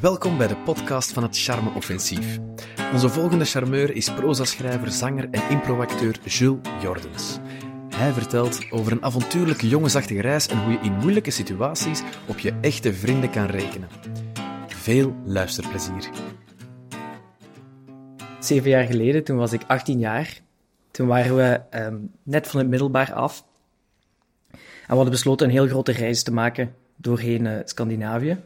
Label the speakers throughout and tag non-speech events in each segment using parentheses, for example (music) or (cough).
Speaker 1: Welkom bij de podcast van het Charme Offensief. Onze volgende charmeur is proza-schrijver, zanger en improacteur Jules Jordens. Hij vertelt over een avontuurlijke jongensachtige reis en hoe je in moeilijke situaties op je echte vrienden kan rekenen. Veel luisterplezier.
Speaker 2: Zeven jaar geleden, toen was ik 18 jaar. Toen waren we ehm, net van het middelbaar af. En we hadden besloten een heel grote reis te maken doorheen uh, Scandinavië.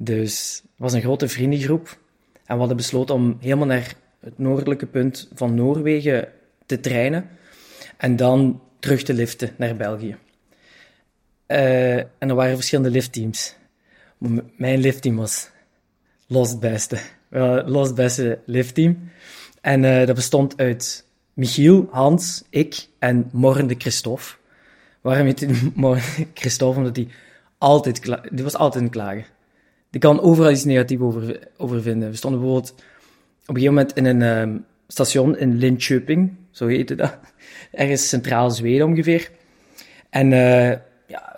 Speaker 2: Dus het was een grote vriendengroep. En we hadden besloten om helemaal naar het noordelijke punt van Noorwegen te treinen. En dan terug te liften naar België. Uh, en er waren verschillende liftteams. Mijn liftteam was los het beste. Los het beste liftteam. En uh, dat bestond uit Michiel, Hans, ik en Morgen de Christophe. Waarom heet hij (laughs) Christophe? Omdat hij altijd, die was altijd klagen. Die kan overal iets negatiefs over, over vinden. We stonden bijvoorbeeld op een gegeven moment in een um, station in Linköping, zo heette dat. (laughs) Ergens centraal Zweden ongeveer. En uh, ja,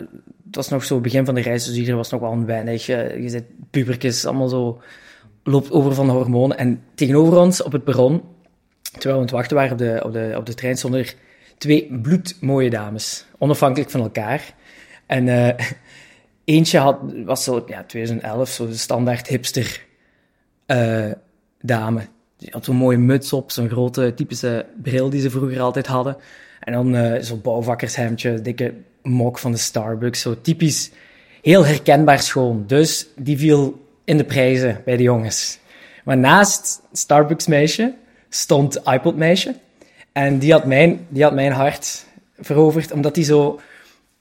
Speaker 2: het was nog zo het begin van de reis, dus iedereen was nog wel een weinig. Uh, je zit pubertjes, allemaal zo, loopt over van de hormonen. En tegenover ons op het perron, terwijl we aan het wachten waren op de, op de, op de trein, stonden er twee bloedmooie dames, onafhankelijk van elkaar. En uh, Eentje had, was zo, ja, 2011, zo de standaard hipster uh, dame. Die had zo'n mooie muts op, zo'n grote typische bril die ze vroeger altijd hadden. En dan uh, zo'n bouwvakkershemdje, dikke mok van de Starbucks. Zo typisch, heel herkenbaar schoon. Dus die viel in de prijzen bij de jongens. Maar naast Starbucks meisje stond iPod meisje. En die had mijn, die had mijn hart veroverd, omdat die zo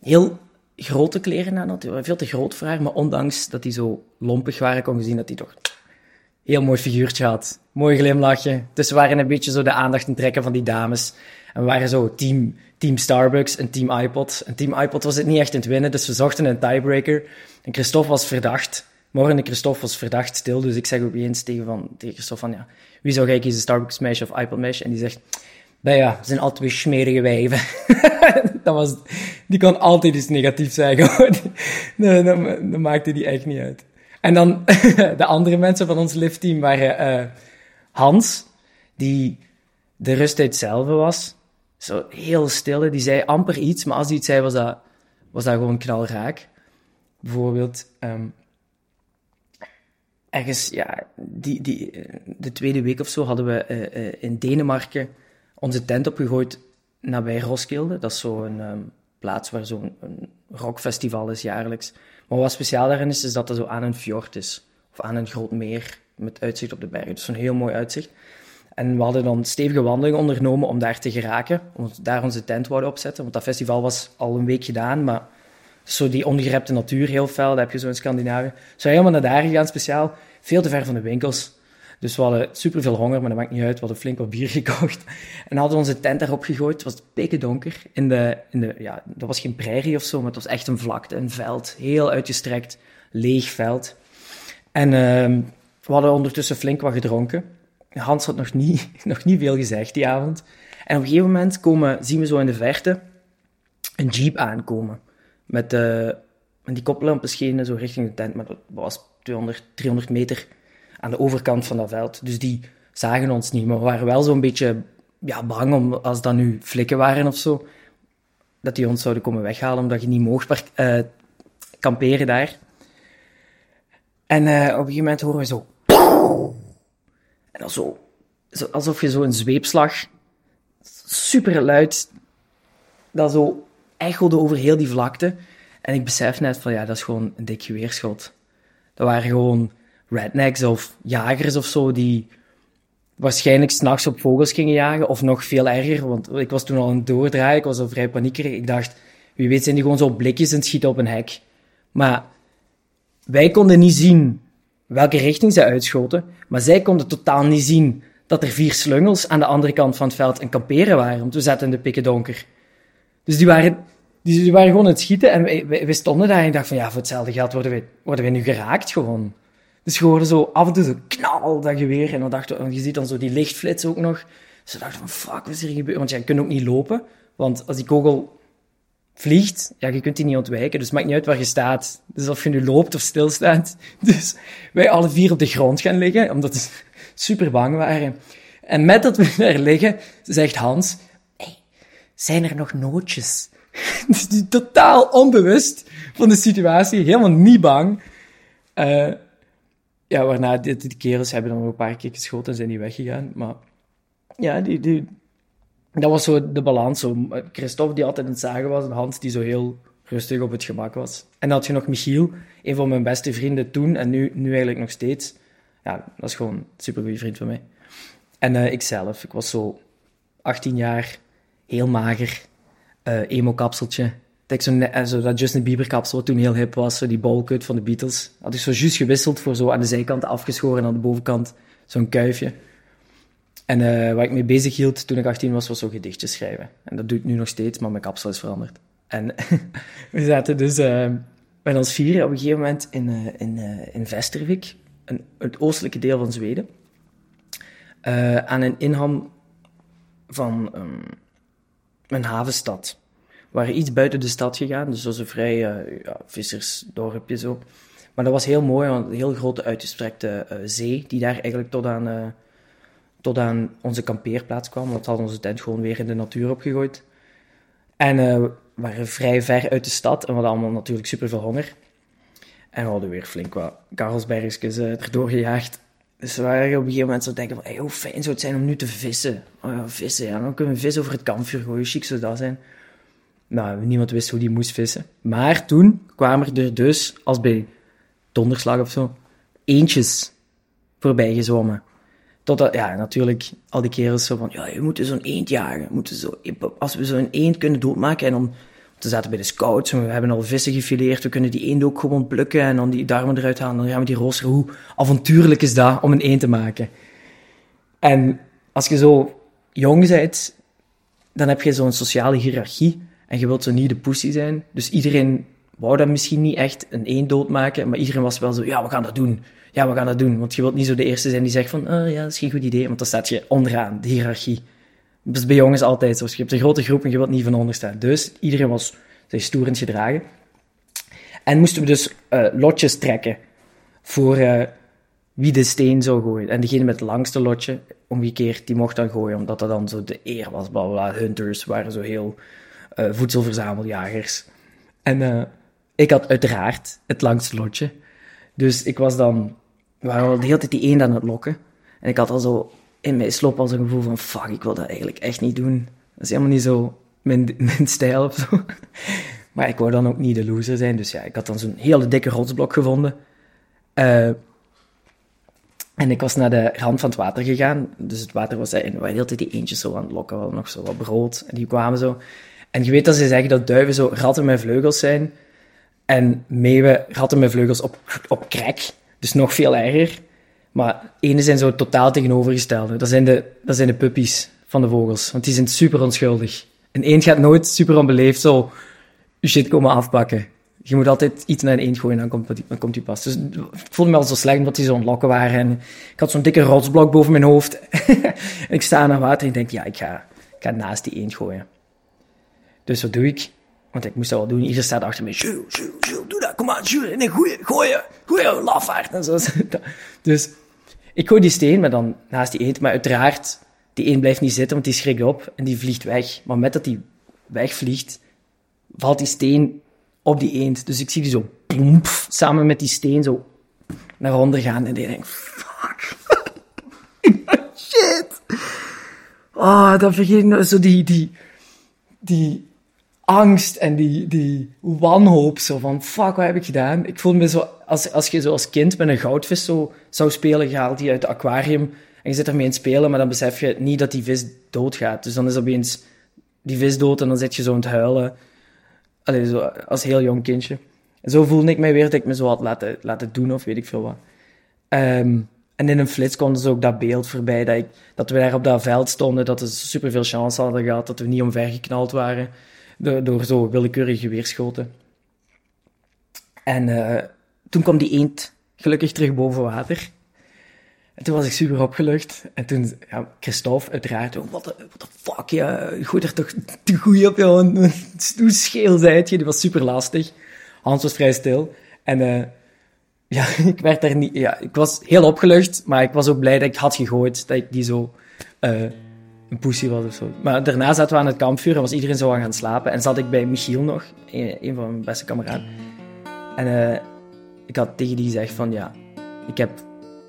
Speaker 2: heel grote kleren aan had. Veel te groot voor haar, maar ondanks dat die zo lompig waren, kon je zien dat hij toch heel mooi figuurtje had. Mooi glimlachje. Dus we waren een beetje zo de aandacht in trekken van die dames. En we waren zo team, team Starbucks en team iPod. En team iPod was het niet echt in het winnen, dus we zochten een tiebreaker. En Christophe was verdacht. Morgen Christophe was verdacht stil, dus ik zeg ook eens tegen, van, tegen Christophe van, ja, wie zou jij kiezen, Starbucks meisje of iPod meisje? En die zegt, nou ja, ze zijn altijd weer smerige wijven. (laughs) dat was, die kon altijd iets negatiefs zeggen. (laughs) nee, dat, dat, maakte die echt niet uit. En dan (laughs) de andere mensen van ons liftteam waren uh, Hans, die de rusttijd zelf was. Zo heel stille, die zei amper iets, maar als hij iets zei, was dat, was dat gewoon knalraak. Bijvoorbeeld, um, ergens, ja, die, die, de tweede week of zo hadden we uh, in Denemarken onze tent opgegooid nabij Roskilde. Dat is zo'n um, plaats waar zo'n rockfestival is jaarlijks. Maar wat speciaal daarin is, is dat dat zo aan een fjord is. Of aan een groot meer met uitzicht op de bergen. Dus zo'n heel mooi uitzicht. En we hadden dan stevige wandelingen ondernomen om daar te geraken. Om daar onze tent wouden opzetten. Want dat festival was al een week gedaan, maar zo die ongerepte natuur heel fel, dat heb je zo in Scandinavië. Zo helemaal naar daar gegaan speciaal. Veel te ver van de winkels. Dus we hadden superveel honger, maar dat maakt niet uit. We hadden flink wat bier (laughs) gekocht. En hadden onze tent daarop gegooid. Het was pikken donker. In de, in de, ja, dat was geen prairie of zo, maar het was echt een vlakte, een veld. Heel uitgestrekt, leeg veld. En uh, we hadden ondertussen flink wat gedronken. Hans had nog niet, (laughs) nog niet veel gezegd die avond. En op een gegeven moment komen, zien we zo in de verte een jeep aankomen. Met, en die koplampen schenen zo richting de tent, maar dat was 200, 300 meter aan de overkant van dat veld. Dus die zagen ons niet, maar we waren wel zo'n beetje ja, bang om, als dat nu flikken waren of zo, dat die ons zouden komen weghalen, omdat je niet mocht uh, kamperen daar. En uh, op een gegeven moment horen we zo... (clicks tongue) En dan zo, zo alsof je zo een zweepslag, super luid, dat zo echelde over heel die vlakte. En ik besef net van, ja, dat is gewoon een dik geweerschot. Dat waren gewoon rednecks of jagers of zo die waarschijnlijk s'nachts op vogels gingen jagen. Of nog veel erger, want ik was toen al een doordraai, ik was al vrij paniekerig. Ik dacht, wie weet zijn die gewoon zo blikjes en schieten op een hek. Maar wij konden niet zien welke richting ze uitschoten, maar zij konden totaal niet zien dat er vier slungels aan de andere kant van het veld een kamperen waren, want we zaten in de pikken donker. Dus die waren, die, waren gewoon aan het schieten en wij, stonden daar en ik dacht van ja, voor hetzelfde geld worden we, worden we nu geraakt gewoon. Dus je hoorde zo af en toe zo knal, dat geweer. En dan dachten je ziet dan zo die lichtflits ook nog. Dus we dachten van, fuck, wat is hier gebeurd? Want jij kunt ook niet lopen. Want als die kogel vliegt, ja, je kunt die niet ontwijken, dus het maakt niet uit waar je staat. Dus of je nu loopt of stilstaat. (laughs) Dus wij alle vier op de grond gaan liggen, omdat we (laughs) super bang waren. En met dat we (laughs) daar liggen, zegt Hans, hey, zijn er nog nootjes? Dus totaal onbewust van de situatie, helemaal niet bang. Uh, ja, waarna de, de kerels hebben dan nog een paar keer geschoten en zijn die weggegaan. Maar ja, die, die, dat was zo de balans. Zo. Christophe die altijd in het zagen was en Hans die zo heel rustig op het gemak was. En dan had je nog Michiel, een van mijn beste vrienden toen en nu, nu eigenlijk nog steeds. Ja, dat is gewoon een super goede vriend van mij. En uh, ikzelf, ik was zo 18 jaar, heel mager, uh, emo-kapseltje. Dat, eh, zo dat Justin Bieber-kapsel, wat toen heel hip was, zo die ballcut van de Beatles. Had ik zo juist gewisseld voor zo aan de zijkant afgeschoren en aan de bovenkant zo'n kuifje. En uh, waar ik mee bezig hield toen ik 18 was, was zo gedichtjes schrijven. En dat doe ik nu nog steeds, maar mijn kapsel is veranderd. En (laughs) we zaten dus uh, met ons vieren op een gegeven moment in, uh, in, in Vestervik, een, het oostelijke deel van Zweden, aan een inham van um, een havenstad. Waren iets buiten de stad gegaan, dus dat was een vrij ja, vissersdorpje zo. Maar dat was heel mooi, want een heel grote uitgestrekte zee, die daar eigenlijk tot aan tot aan onze kampeerplaats kwam. Want we hadden onze tent gewoon weer in de natuur opgegooid. En we waren vrij ver uit de stad en we hadden allemaal natuurlijk super veel honger. En we hadden weer flink wat karelsbergjes erdoor gejaagd. Dus we waren op een gegeven moment zo denken van, hey, hoe fijn zou het zijn om nu te vissen. Oh ja, vissen, ja, dan kunnen we vis over het kampvuur gooien, chic zou dat zijn. Nou, niemand wist hoe die moest vissen. Maar toen kwamen er dus, als bij donderslag of zo, eentjes voorbij gezwommen. Totdat, ja, natuurlijk, al die kerels zo van, ja, je moet zo'n eend jagen. Moeten zo, als we zo'n eend kunnen doodmaken en dan... We zaten bij de scouts, we hebben al vissen gefileerd, we kunnen die eend ook gewoon plukken en dan die darmen eruit halen. Dan gaan we die roosteren. Hoe avontuurlijk is dat om een eend te maken? En als je zo jong bent, dan heb je zo'n sociale hiërarchie en je wilt zo niet de pussy zijn. Dus iedereen wou dat misschien niet echt een eend doodmaken, maar iedereen was wel zo, ja, we gaan dat doen ja, we gaan dat doen. Want je wilt niet zo de eerste zijn die zegt van, oh, ja, dat is geen goed idee. Want dan staat je onderaan, de hiërarchie. Dat is bij jongens altijd zo. Je hebt een grote groep en je wilt niet van onder staan. Dus iedereen was zich stoerend gedragen. En moesten we dus uh, lotjes trekken voor uh, wie de steen zou gooien. En degene met het langste lotje, omgekeerd, die mocht dan gooien, omdat dat dan zo de eer was. Bla, bla, Hunters waren zo heel voedselverzameljagers. En ik had uiteraard het langste lotje. Dus ik was dan, waren de hele tijd die één aan het lokken. En ik had al zo in mijn slop al zo'n gevoel van, fuck, ik wil dat eigenlijk echt niet doen. Dat is helemaal niet zo mijn, (laughs) mijn stijl of zo. Maar ik wou dan ook niet de loser zijn. Dus ja, ik had dan zo'n hele dikke rotsblok gevonden. Uh, en ik was naar de rand van het water gegaan. Dus het water was... En we hele tijd die eentjes zo aan het lokken. We hadden nog zo wat brood. En die kwamen zo. En je weet dat ze zeggen dat duiven zo ratten met vleugels zijn. En meeuwen ratten met vleugels op, op krek. Dus nog veel erger. Maar ene zijn zo totaal tegenovergestelde. Dat zijn de, dat zijn de puppies van de vogels. Want die zijn super onschuldig. En eend gaat nooit super onbeleefd zo je shit komen afpakken. Je moet altijd iets naar een eend gooien, dan komt, dan komt die pas. Dus ik voelde me al zo slecht omdat die zo ontlokken waren. En ik had zo'n dikke rotsblok boven mijn hoofd. (laughs) en ik sta naar water en denk, ja, ik ga, ik ga naast die eend gooien. Dus wat doe ik? Want ik moest dat wel doen. Iedereen staat achter me. Doe dat. Kom aan, Jules. Nee, goeie, gooien. Goeie, lafaard. En zo. (laughs) Dus ik gooi die steen, maar dan naast die eend. Maar uiteraard, die eend blijft niet zitten, want die schrikt op en die vliegt weg. Maar met dat die wegvliegt, valt die steen op die eend. Dus ik zie die zo samen met die steen zo naar onder gaan. En ik denk, fuck. (laughs) Shit. Oh, dan vergeet ik nog zo die, die, die angst en die, die wanhoop. Zo van, fuck, wat heb ik gedaan? Ik voel me zo, als, als je zo als kind met een goudvis zo zou spelen, je haalt die uit het aquarium en je zit ermee in het spelen, maar dan besef je niet dat die vis doodgaat. Dus dan is opeens die vis dood en dan zit je zo aan het huilen. Allee, zo, als heel jong kindje. En zo voelde ik mij weer dat ik me zo had laten, laten doen of weet ik veel wat. Um, en in een flits kwam dus ook dat beeld voorbij, dat, ik, dat we daar op dat veld stonden, dat we superveel chance hadden gehad, dat we niet omvergeknald waren door, door zo willekeurige weerschoten. En uh, toen kwam die eend gelukkig terug boven water. En toen was ik super opgelucht. En toen, ja, Christophe uiteraard, wat de fuck, ja, gooi er toch te goed op, joh. (laughs) Hoe scheel zijt je? Die was super lastig. Hans was vrij stil. En uh, ja, (laughs) ik werd daar niet, ja, ik was heel opgelucht, maar ik was ook blij dat ik had gegooid, dat ik die zo uh, een poesie was of zo. Maar daarna zaten we aan het kampvuur en was iedereen zo aan gaan slapen. En zat ik bij Michiel nog, een, van mijn beste kameraden. En uh, ik had tegen die gezegd van, ja, ik heb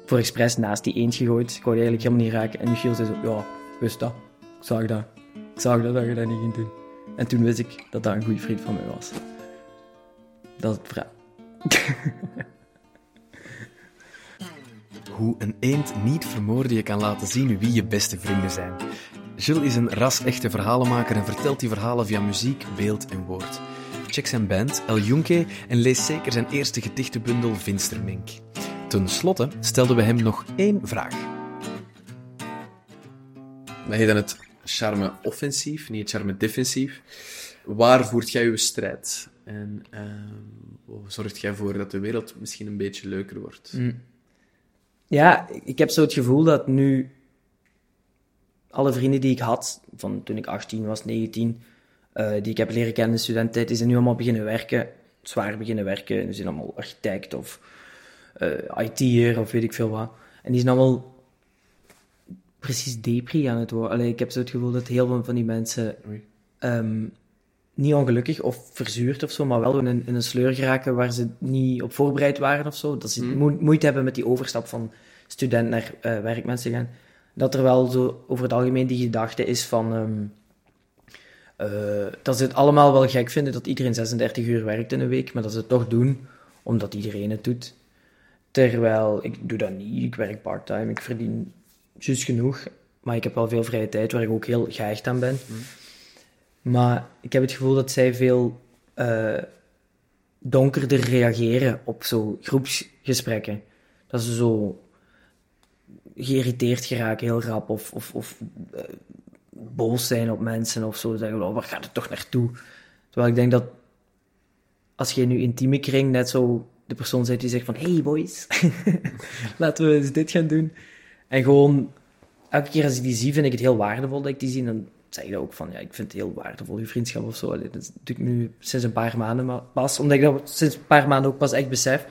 Speaker 2: voor expres naast die eend gegooid. Ik die eigenlijk helemaal niet raken. En Michiel zei zo, ja, wist dat. Ik zag dat. Ik zag dat, dat je dat niet ging doen. En toen wist ik dat dat een goede vriend van mij was. Dat is het verhaal. (laughs)
Speaker 1: Hoe een eend niet vermoorden je kan laten zien wie je beste vrienden zijn. Gilles is een ras-echte verhalenmaker en vertelt die verhalen via muziek, beeld en woord. Check zijn band El Junke en lees zeker zijn eerste gedichtenbundel Vinstermink. Ten slotte stelden we hem nog één vraag. Wij heet dan het charme offensief, niet het charme defensief. Waar voert jij je strijd? En uh, hoe zorgt jij ervoor dat de wereld misschien een beetje leuker wordt? Mm.
Speaker 2: Ja, ik heb zo het gevoel dat nu alle vrienden die ik had, van toen ik 18 was, 19, uh, eh, die ik heb leren kennen in de studententijd, die zijn nu allemaal beginnen werken, zwaar beginnen werken. Ze zijn allemaal architect of uh, eh, IT'er of weet ik veel wat. En die zijn allemaal precies depri aan het worden. Allee, ik heb zo het gevoel dat heel veel van die mensen um, niet ongelukkig of verzuurd of zo, maar wel in een, in een sleur geraken waar ze niet op voorbereid waren of zo. Dat ze mm. moeite hebben met die overstap van student naar uh, werkmensen gaan. Dat er wel zo over het algemeen die gedachte is van. Um, uh, dat ze het allemaal wel gek vinden dat iedereen 36 uur werkt in een week, maar dat ze het toch doen omdat iedereen het doet. Terwijl ik doe dat niet, ik werk parttime, ik verdien juist genoeg, maar ik heb wel veel vrije tijd waar ik ook heel gehecht aan ben. Mm. Maar ik heb het gevoel dat zij veel uh, donkerder reageren op zo groepsgesprekken. Dat ze zo geïrriteerd geraken heel rap of, of, of uh, boos zijn op mensen of zo. Zeggen, oh, waar gaat het toch naartoe? Terwijl ik denk dat als je nu intieme kring net zo de persoon bent die zegt van hey boys, (laughs) laten we eens dit gaan doen. En gewoon elke keer als ik die zie, vind ik het heel waardevol dat ik die zie. En je ook van, ja, ik vind het heel waardevol, je vriendschap of zo. dat is natuurlijk nu sinds een paar maanden maar pas, omdat ik dat sinds een paar maanden ook pas echt besef,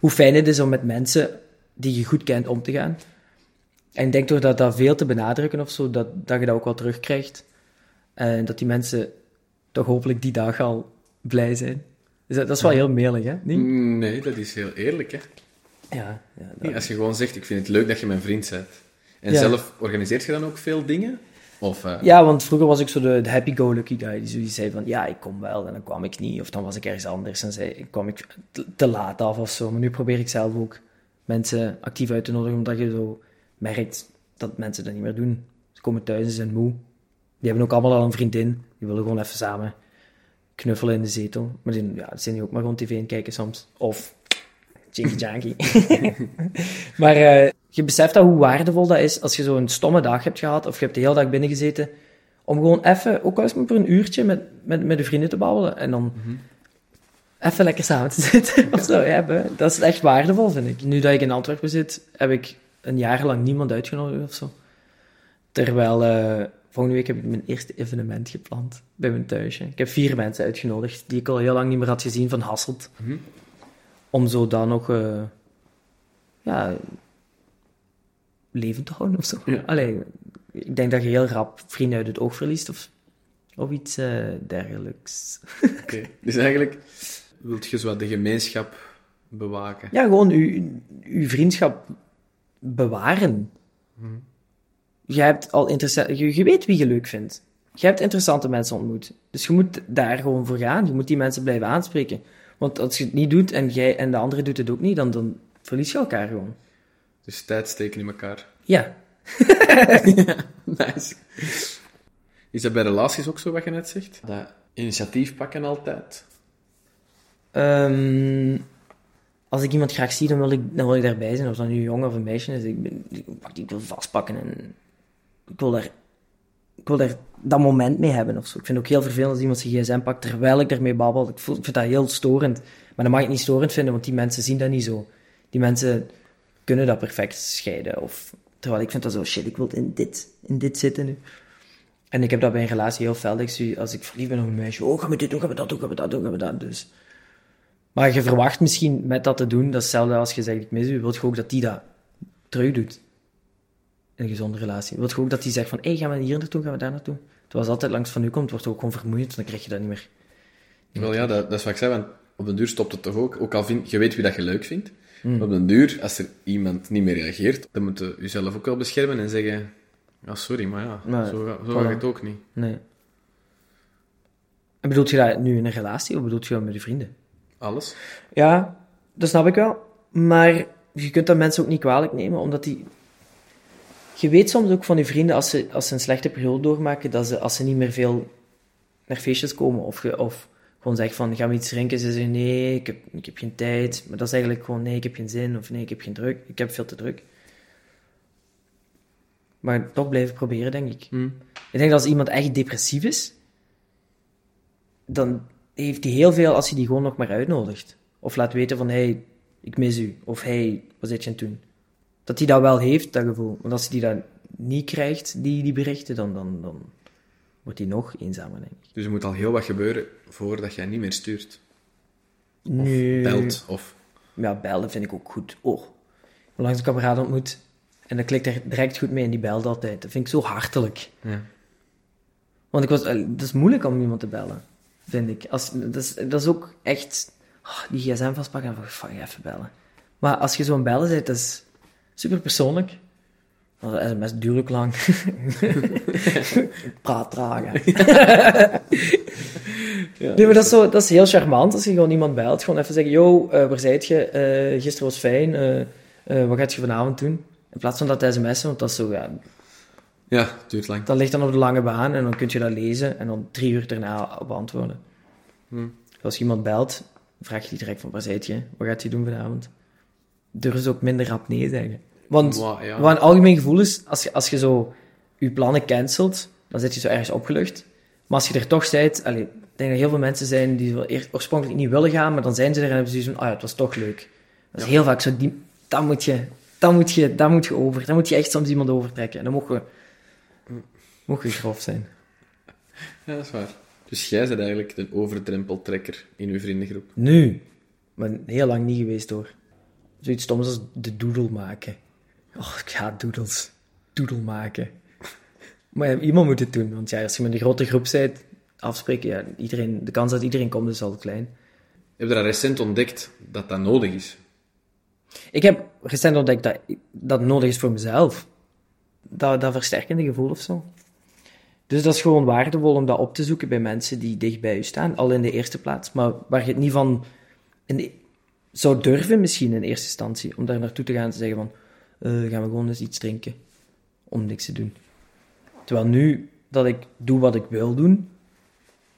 Speaker 2: hoe fijn het is om met mensen die je goed kent om te gaan. En ik denk door dat, dat veel te benadrukken of zo, dat, dat je dat ook wel terugkrijgt. En dat die mensen toch hopelijk die dag al blij zijn. Dus dat, dat is wel heel melig, hè? Niet?
Speaker 1: Nee, dat is heel eerlijk, hè?
Speaker 2: Ja.
Speaker 1: ja als je gewoon zegt, ik vind het leuk dat je mijn vriend bent. En zelf organiseert je dan ook veel dingen? Of, uh...
Speaker 2: Ja, want vroeger was ik zo de, happy-go-lucky guy die zei van ja, ik kom wel en dan kwam ik niet. Of dan was ik ergens anders en zei, kwam ik te, laat af of zo. Maar nu probeer ik zelf ook mensen actief uit te nodigen, omdat je zo merkt dat mensen dat niet meer doen. Ze komen thuis en zijn moe. Die hebben ook allemaal al een vriendin. Die willen gewoon even samen knuffelen in de zetel. Maar die, ja, zijn die ook maar gewoon tv in kijken soms. Of jinky janky. (laughs) maar uh, je beseft dat hoe waardevol dat is als je zo'n stomme dag hebt gehad, of je hebt de hele dag binnen gezeten, om gewoon even, ook al eens maar voor een uurtje, met, met, met de vrienden te babbelen. En dan mm even lekker samen te (laughs) zitten of zo. Ja, dat is echt waardevol, vind ik. Nu dat ik in Antwerpen zit, heb ik een jaar lang niemand uitgenodigd of zo. Terwijl uh, volgende week heb ik mijn eerste evenement gepland bij mijn thuisje. Ik heb vier mensen uitgenodigd die ik al heel lang niet meer had gezien van Hasselt. Mhm. Om zo dan nog uh, ja, levend te houden of zo. Allee, ik denk dat je heel rap vrienden uit het oog verliest of, of iets uh, dergelijks. (laughs)
Speaker 1: Oké, dus eigenlijk wilt je zo de gemeenschap bewaken?
Speaker 2: Ja, gewoon je vriendschap bewaren. Hmm. Je, hebt al interessant, je, je weet wie je leuk vindt. Je hebt interessante mensen ontmoet. Dus je moet daar gewoon voor gaan. Je moet die mensen blijven aanspreken. Want als je het niet doet en, jij, en de andere doet het ook niet, dan, dan verlies je elkaar gewoon.
Speaker 1: Dus tijd steken in elkaar. (laughs)
Speaker 2: Ja.
Speaker 1: nice. Is dat bij relaties ook zo wat je net zegt? Dat initiatief pakken altijd?
Speaker 2: Um, als ik iemand graag zie, dan wil ik, dan wil ik daarbij zijn. Of dat nu een jongen of een meisje is. Ik, ben, ik, ik wil vastpakken en ik wil daar, ik wil daar dat moment mee hebben of zo. Ik vind het ook heel vervelend als iemand zijn gsm pakt terwijl ik ermee babbel. Ik, ik vind dat heel storend. Maar dan mag ik niet storend vinden, want die mensen zien dat niet zo. Die mensen kunnen dat perfect scheiden. Of, terwijl ik vind dat zo, shit, ik wil in dit, in dit zitten nu. En ik heb dat bij een relatie heel fel. Ik als ik verliefd ben op een meisje, oh, gaan we dit doen, gaan we dat doen, gaan we dat doen, gaan we dat. Dus. Maar je verwacht misschien met dat te doen, dat is hetzelfde als je zegt, ik mis u, wil je ook dat die dat terug doet. In een gezonde relatie. Wil je ook dat die zegt van, hé, hey, gaan we hier naartoe, gaan we daar naartoe. Terwijl als altijd langs van u komt, wordt het ook gewoon vermoeiend, dan krijg je dat niet meer.
Speaker 1: Wel ja, dat, dat is wat ik zei, want op de duur stopt het toch ook. Ook al vind je weet wie dat je leuk vindt. Mm. Op de duur, als er iemand niet meer reageert, dan moet je jezelf ook wel beschermen en zeggen... Ja, sorry, maar ja, zo, zo gaat het ook niet.
Speaker 2: Nee. En bedoelt je dat nu in een relatie, of bedoelt je dat met je vrienden?
Speaker 1: Alles.
Speaker 2: Ja, dat snap ik wel. Maar je kunt dat mensen ook niet kwalijk nemen, omdat die... Je weet soms ook van je vrienden, als ze, als ze een slechte periode doormaken, dat ze, als ze niet meer veel naar feestjes komen, of, of gewoon zeggen van, gaan we iets drinken? Ze zeggen, nee, ik heb, ik heb geen tijd. Maar dat is eigenlijk gewoon, nee, ik heb geen zin, of nee, ik heb geen druk. Ik heb veel te druk. Maar toch blijven proberen, denk ik.
Speaker 1: Hmm.
Speaker 2: Ik denk dat als iemand echt depressief is, dan heeft hij heel veel als hij die gewoon nog maar uitnodigt. Of laat weten van, hey, ik mis u. Of hey, wat zit je aan het doen? Dat hij dat wel heeft, dat gevoel. Want als hij die dat niet krijgt, die, die berichten, dan, dan, dan wordt hij nog eenzamer, denk ik.
Speaker 1: Dus er moet al heel wat gebeuren voordat jij niet meer stuurt? Of
Speaker 2: nee.
Speaker 1: belt? Of...
Speaker 2: Ja, bellen vind ik ook goed. Oh, langs een kameraad ontmoet en dan klikt er direct goed mee en die belt altijd. Dat vind ik zo hartelijk.
Speaker 1: Ja.
Speaker 2: Want ik was, eh, het is moeilijk om iemand te bellen, vind ik. Als, dat, is, dat is ook echt oh, die gsm vastpakken en van, fuck, even bellen. Maar als je zo'n bellen bent, dat is super persoonlijk. De sms duurt ook lang. (laughs) Praat traag. (laughs) ja, nee, maar dat is, zo, dat is heel charmant als je gewoon iemand belt. Gewoon even zeggen, yo, uh, waar zijt je? Uh, gisteren was fijn. Uh, wat gaat je vanavond doen? In plaats van dat sms'en, want dat is zo, ja...
Speaker 1: Ja, duurt lang.
Speaker 2: Dat ligt dan op de lange baan en dan kun je dat lezen en dan drie uur daarna beantwoorden.
Speaker 1: Hm.
Speaker 2: Als iemand belt, vraag je die direct van, waar zijt je? Wat gaat je doen vanavond? Durf ze ook minder rap nee zeggen. Want
Speaker 1: Wow, ja.
Speaker 2: wat een algemeen gevoel is, als je, als je zo je plannen cancelt, dan zit je zo ergens opgelucht. Maar als je er toch allee, ik denk dat heel veel mensen zijn die wel eer- oorspronkelijk niet willen gaan, maar dan zijn ze er en hebben ze zoiets van, ah ja, het was toch leuk. Dat is heel vaak zo, die, dat moet je, dat moet je, dat moet je over. Dan moet je echt soms iemand overtrekken. En dan mogen we, mogen we grof zijn. (laughs)
Speaker 1: Ja, dat is waar. Dus jij bent eigenlijk de overdrempeltrekker in uw vriendengroep.
Speaker 2: Nu, maar heel lang niet geweest hoor. Zoiets stoms als de doodle maken. Oh, ik haat doodles. Doodle maken. Maar ja, iemand moet het doen, want ja, als je met een grote groep bent, afspreken, ja, iedereen, de kans dat iedereen komt is al klein.
Speaker 1: Je hebt dat recent ontdekt dat dat nodig is.
Speaker 2: Ik heb recent ontdekt dat dat nodig is voor mezelf. Dat, dat versterkende gevoel of zo. Dus dat is gewoon waardevol om dat op te zoeken bij mensen die dicht bij je staan, al in de eerste plaats. Maar waar je het niet van in de- zou durven, misschien in eerste instantie, om daar naartoe te gaan en te zeggen van, eh, gaan we gewoon eens iets drinken, om niks te doen. Terwijl nu dat ik doe wat ik wil doen,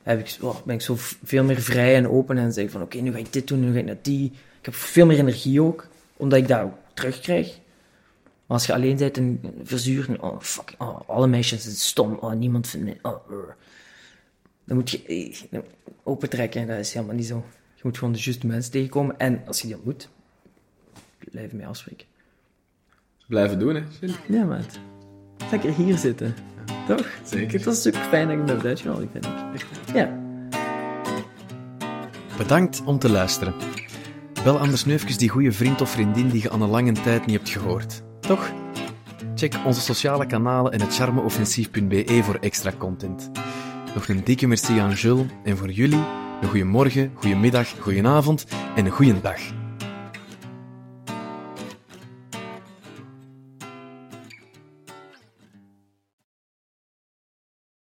Speaker 2: heb ik, oh, ben ik zo veel meer vrij en open en zeg van, oké, nu ga ik dit doen, nu ga ik naar die. Ik heb veel meer energie ook, omdat ik dat ook terugkrijg. Maar als je alleen bent en verzuurt, oh fuck, oh, alle meisjes zijn stom, oh, niemand vindt mij, oh, dan moet je eh, opentrekken, dat is helemaal niet zo. Je moet gewoon de juiste mensen tegenkomen en als je die ontmoet, blijf mee afspreken.
Speaker 1: Blijven doen, hè.
Speaker 2: Ja, maat. Lekker hier zitten. Toch?
Speaker 1: Zeker.
Speaker 2: Het was super fijn dat ik me heb uitgenodigd, vind ik. Ja.
Speaker 1: Bedankt om te luisteren. Bel anders nu even die goede vriend of vriendin die je al een lange tijd niet hebt gehoord. Toch? Check onze sociale kanalen en het charmeoffensief.be voor extra content. Nog een dikke merci aan Jules en voor jullie een goede morgen, goede middag, goede avond en een goede dag.